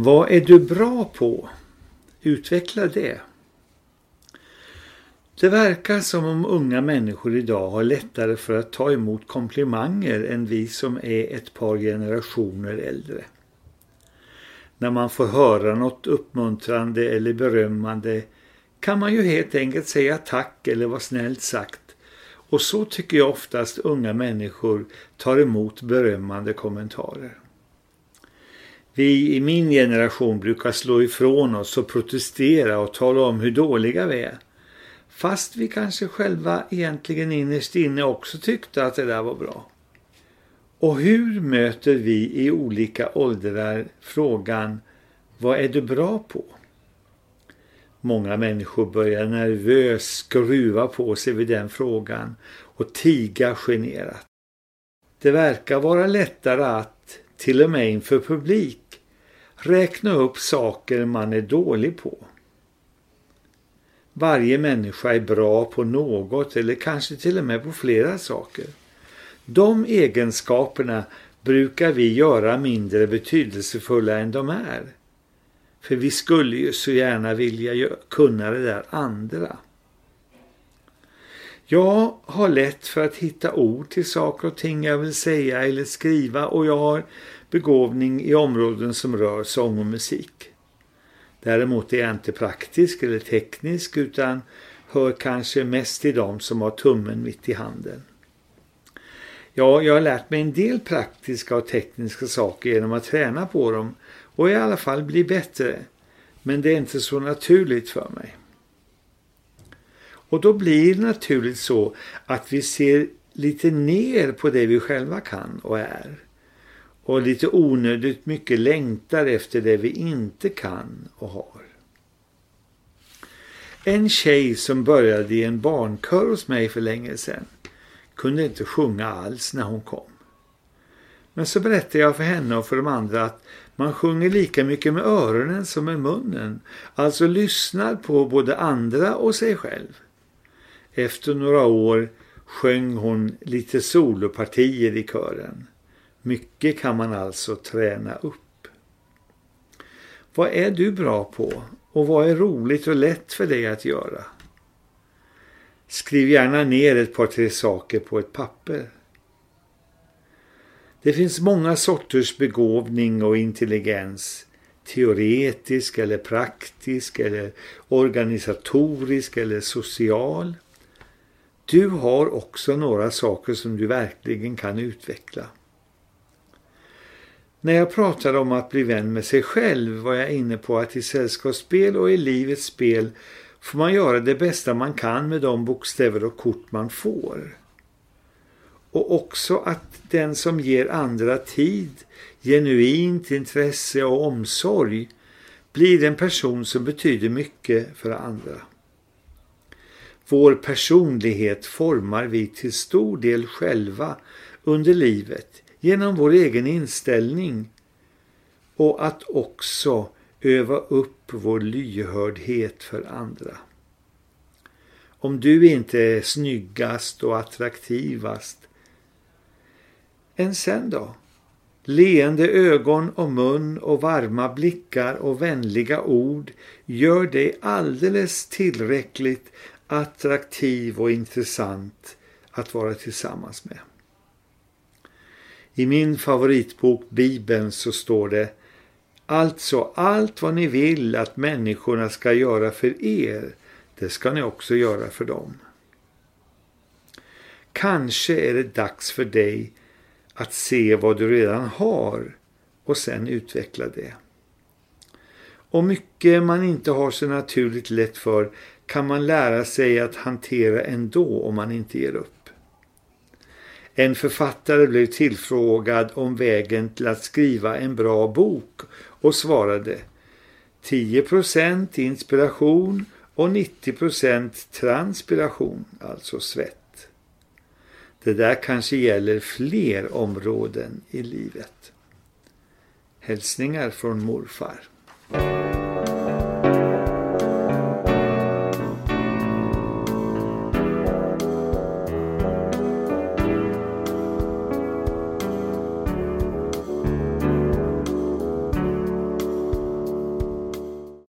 Vad är du bra på? Utveckla det. Det verkar som om unga människor idag har lättare för att ta emot komplimanger än vi som är ett par generationer äldre. När man får höra något uppmuntrande eller berömmande kan man ju helt enkelt säga tack eller vara snällt sagt. Och så tycker jag oftast unga människor tar emot berömmande kommentarer. Vi i min generation brukar slå ifrån oss och protestera och tala om hur dåliga vi är. Fast vi kanske själva egentligen innerst inne också tyckte att det där var bra. Och hur möter vi i olika åldrar frågan Vad är du bra på? Många människor börjar nervöst skruva på sig vid den frågan och tiga generat. Det verkar vara lättare att, till och med inför publik, räkna upp saker man är dålig på. Varje människa är bra på något eller kanske till och med på flera saker. De egenskaperna brukar vi göra mindre betydelsefulla än de är. För vi skulle ju så gärna vilja kunna det där andra. Jag har lätt för att hitta ord till saker och ting jag vill säga eller skriva och jag har begåvning i områden som rör sång och musik. Däremot är jag inte praktisk eller teknisk utan hör kanske mest till dem som har tummen mitt i handen. Ja, jag har lärt mig en del praktiska och tekniska saker genom att träna på dem och i alla fall bli bättre. Men det är inte så naturligt för mig. Och då blir det naturligt så att vi ser lite ner på det vi själva kan och är. Och lite onödigt mycket längtar efter det vi inte kan och har. En tjej som började i en barnkör hos mig för länge sedan kunde inte sjunga alls när hon kom. Men så berättade jag för henne och för de andra att man sjunger lika mycket med öronen som med munnen. Alltså lyssnar på både andra och sig själv. Efter några år sjöng hon lite solopartier i kören. Mycket kan man alltså träna upp. Vad är du bra på och vad är roligt och lätt för dig att göra? Skriv gärna ner ett par tre saker på ett papper. Det finns många sorters begåvning och intelligens. Teoretisk eller praktisk eller organisatorisk eller social. Du har också några saker som du verkligen kan utveckla. När jag pratade om att bli vän med sig själv var jag inne på att i sällskapsspel och i livets spel får man göra det bästa man kan med de bokstäver och kort man får. Och också att den som ger andra tid, genuint intresse och omsorg blir en person som betyder mycket för andra. Vår personlighet formar vi till stor del själva under livet genom vår egen inställning och att också öva upp vår lyhördhet för andra. Om du inte är snyggast och attraktivast, än sen då? Leende ögon och mun och varma blickar och vänliga ord gör dig alldeles tillräckligt attraktiv och intressant att vara tillsammans med. I min favoritbok Bibeln så står det Alltså allt vad ni vill att människorna ska göra för er, det ska ni också göra för dem. Kanske är det dags för dig att se vad du redan har och sen utveckla det. Och mycket man inte har så naturligt lätt för kan man lära sig att hantera ändå om man inte ger upp. En författare blev tillfrågad om vägen till att skriva en bra bok och svarade 10% inspiration och 90% transpiration, alltså svett. Det där kanske gäller fler områden i livet. Hälsningar från morfar.